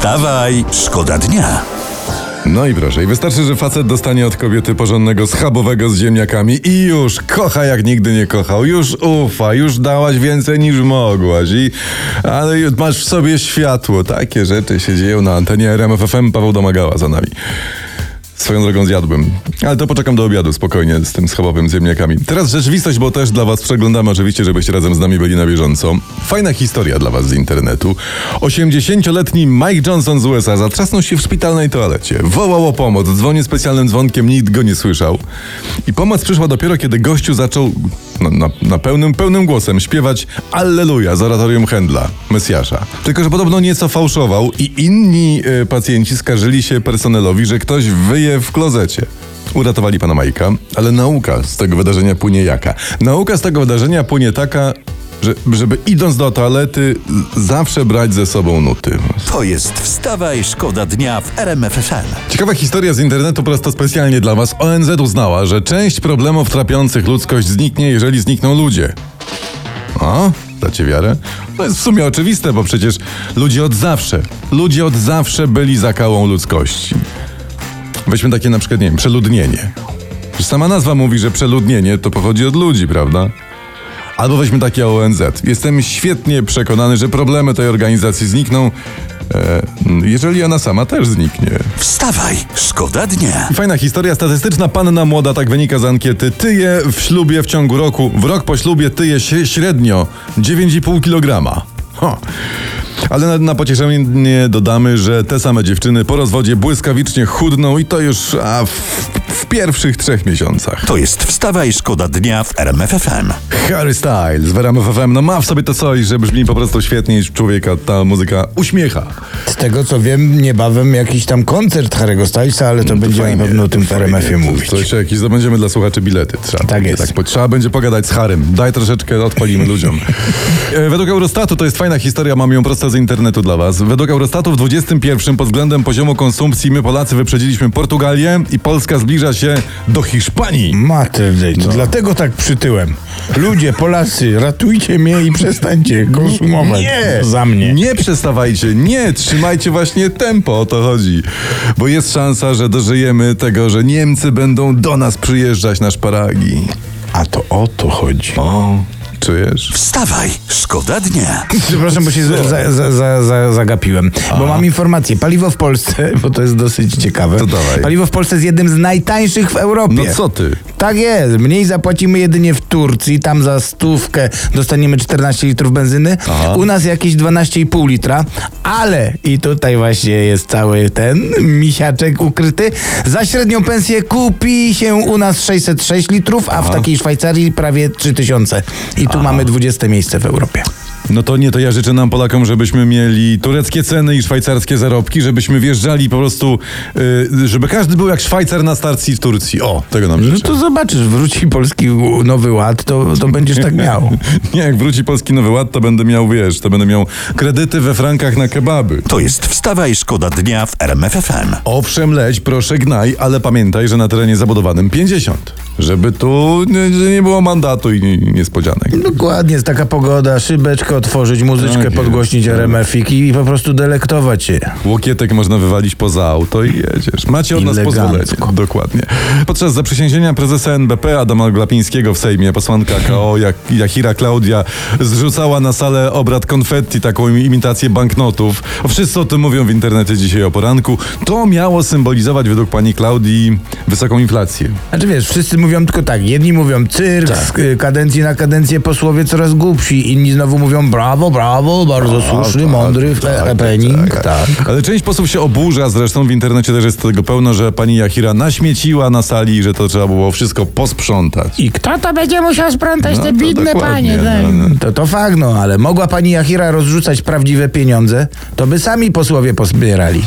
Wstawaj, szkoda dnia. No i proszę, wystarczy, że facet dostanie od kobiety porządnego schabowego z ziemniakami i już kocha jak nigdy nie kochał, już ufa, już dałaś więcej niż mogłaś i ale masz w sobie światło. Takie rzeczy się dzieją na antenie RMFFM. Paweł domagała za nami. Swoją drogą zjadłbym. Ale to poczekam do obiadu spokojnie z tym schabowym ziemniakami. Teraz rzeczywistość, bo też dla was przeglądamy oczywiście, żebyście razem z nami byli na bieżąco. Fajna historia dla was z internetu. 80-letni Mike Johnson z USA zatrzasnął się w szpitalnej toalecie. Wołał o pomoc, dzwonił specjalnym dzwonkiem, nikt go nie słyszał. I pomoc przyszła dopiero, kiedy gościu zaczął na, na, na pełnym, pełnym głosem śpiewać Alleluja z oratorium Händla, Mesjasza. Tylko, że podobno nieco fałszował i inni e, pacjenci skarżyli się personelowi, że ktoś wyje w klozecie. Uratowali pana Majka, ale nauka z tego wydarzenia płynie jaka? Nauka z tego wydarzenia płynie taka, że, żeby idąc do toalety zawsze brać ze sobą nuty. To jest Wstawaj, szkoda dnia w RMFFM. Ciekawa historia z internetu prosto specjalnie dla Was. ONZ uznała, że część problemów trapiących ludzkość zniknie, jeżeli znikną ludzie. O, dacie wiarę? To jest w sumie oczywiste, bo przecież ludzie od zawsze, ludzie od zawsze byli zakałą ludzkości. Weźmy takie na przykład, nie wiem, przeludnienie. Sama nazwa mówi, że przeludnienie to pochodzi od ludzi, prawda? Albo weźmy takie ONZ. Jestem świetnie przekonany, że problemy tej organizacji znikną, e, jeżeli ona sama też zniknie. Wstawaj, szkoda dnia. Fajna historia statystyczna. Panna młoda, tak wynika z ankiety, tyje w ślubie w ciągu roku, w rok po ślubie tyje się średnio 9,5 kg. Ho. Ale na, na pocieszenie dodamy, że te same dziewczyny po rozwodzie błyskawicznie chudną i to już a w, w pierwszych trzech miesiącach. To jest Wstawaj, szkoda dnia w RMFFM. Harry Styles w RMF FM, no ma w sobie to coś, że brzmi po prostu świetnie i człowieka ta muzyka uśmiecha. Z tego co wiem, niebawem jakiś tam koncert Harry'ego Stylesa, ale to będzie Fajnie, na pewno o tym w. RMF-ie mówić. To jeszcze jakieś zdobędziemy dla słuchaczy bilety. Trzeba, Tak jest. Tak, bo trzeba będzie pogadać z Harym. Daj troszeczkę, odpalimy ludziom. E, Według Eurostatu, to jest fajna historia, mam ją prosto z internetu dla was. Według Eurostatu w 21 pod względem poziomu konsumpcji my Polacy wyprzedziliśmy Portugalię i Polska zbliża się do Hiszpanii. Materdej, to dlatego tak przytyłem. Ludzie, Polacy, ratujcie mnie i przestańcie konsumować za mnie. Nie przestawajcie, nie, trzymajcie właśnie tempo, o to chodzi. Bo jest szansa, że dożyjemy tego, że Niemcy będą do nas przyjeżdżać na szparagi. A to o to chodzi. O, czujesz? Wstawaj, szkoda dnia. Przepraszam, bo się za, za, za, za, zagapiłem. Bo mam informację. Paliwo w Polsce, bo to jest dosyć ciekawe. To dawaj. Paliwo w Polsce jest jednym z najtańszych w Europie. No co ty? Tak jest. Mniej zapłacimy jedynie w Turcji. Tam za stówkę dostaniemy 14 litrów benzyny. Aha. U nas jakieś 12,5 litra. Ale i tutaj właśnie jest cały ten misiaczek ukryty. Za średnią pensję kupi się u nas 606 litrów, a w takiej Szwajcarii prawie 3000. I tu mamy 20 miejsce w Europie. No to nie, to ja życzę nam Polakom, żebyśmy mieli tureckie ceny i szwajcarskie zarobki, żebyśmy wjeżdżali po prostu, y, żeby każdy był jak Szwajcar na stacji w Turcji. O, tego nam No życzę. to zobaczysz, wróci polski nowy ład, to, to będziesz tak miał. Nie, jak wróci Polski Nowy Ład, to będę miał, wiesz, to będę miał kredyty we frankach na kebaby. To jest Wstawaj, szkoda dnia w RMFFM. Owszem, leć, proszę gnaj, ale pamiętaj, że na terenie zabudowanym 50. Żeby tu nie, było mandatu i nie- niespodzianek. Dokładnie, jest taka pogoda, szybeczkę otworzyć, muzyczkę Tak podgłośnić jest. RMF-ik i po prostu delektować się. Łokietek można wywalić poza auto i jedziesz. Macie od nas Elegancko. pozwolenie. Dokładnie. Podczas zaprzysiężenia prezesa NBP Adama Glapińskiego w Sejmie posłanka KO jak Jachira Klaudia zrzucała na salę obrad konfetti, taką imitację banknotów. Wszyscy o tym mówią w internecie dzisiaj o poranku. To miało symbolizować według pani Klaudii wysoką inflację. Znaczy wiesz, wszyscy mówią tylko tak, jedni mówią cyrk, z y, kadencji na kadencję posłowie coraz głupsi, inni znowu mówią brawo, brawo, bardzo słuszny, tak, mądry tak, tak, tak, happening, tak. tak. Ale część posłów się oburza, zresztą w internecie też jest tego pełno, że pani Jachira naśmieciła na sali i że to trzeba było wszystko posprzątać. I kto to będzie musiał sprzątać No te bidne panie? tak? no, no. To to fakt, no, ale mogła pani Jachira rozrzucać prawdziwe pieniądze, to by sami posłowie pozbierali.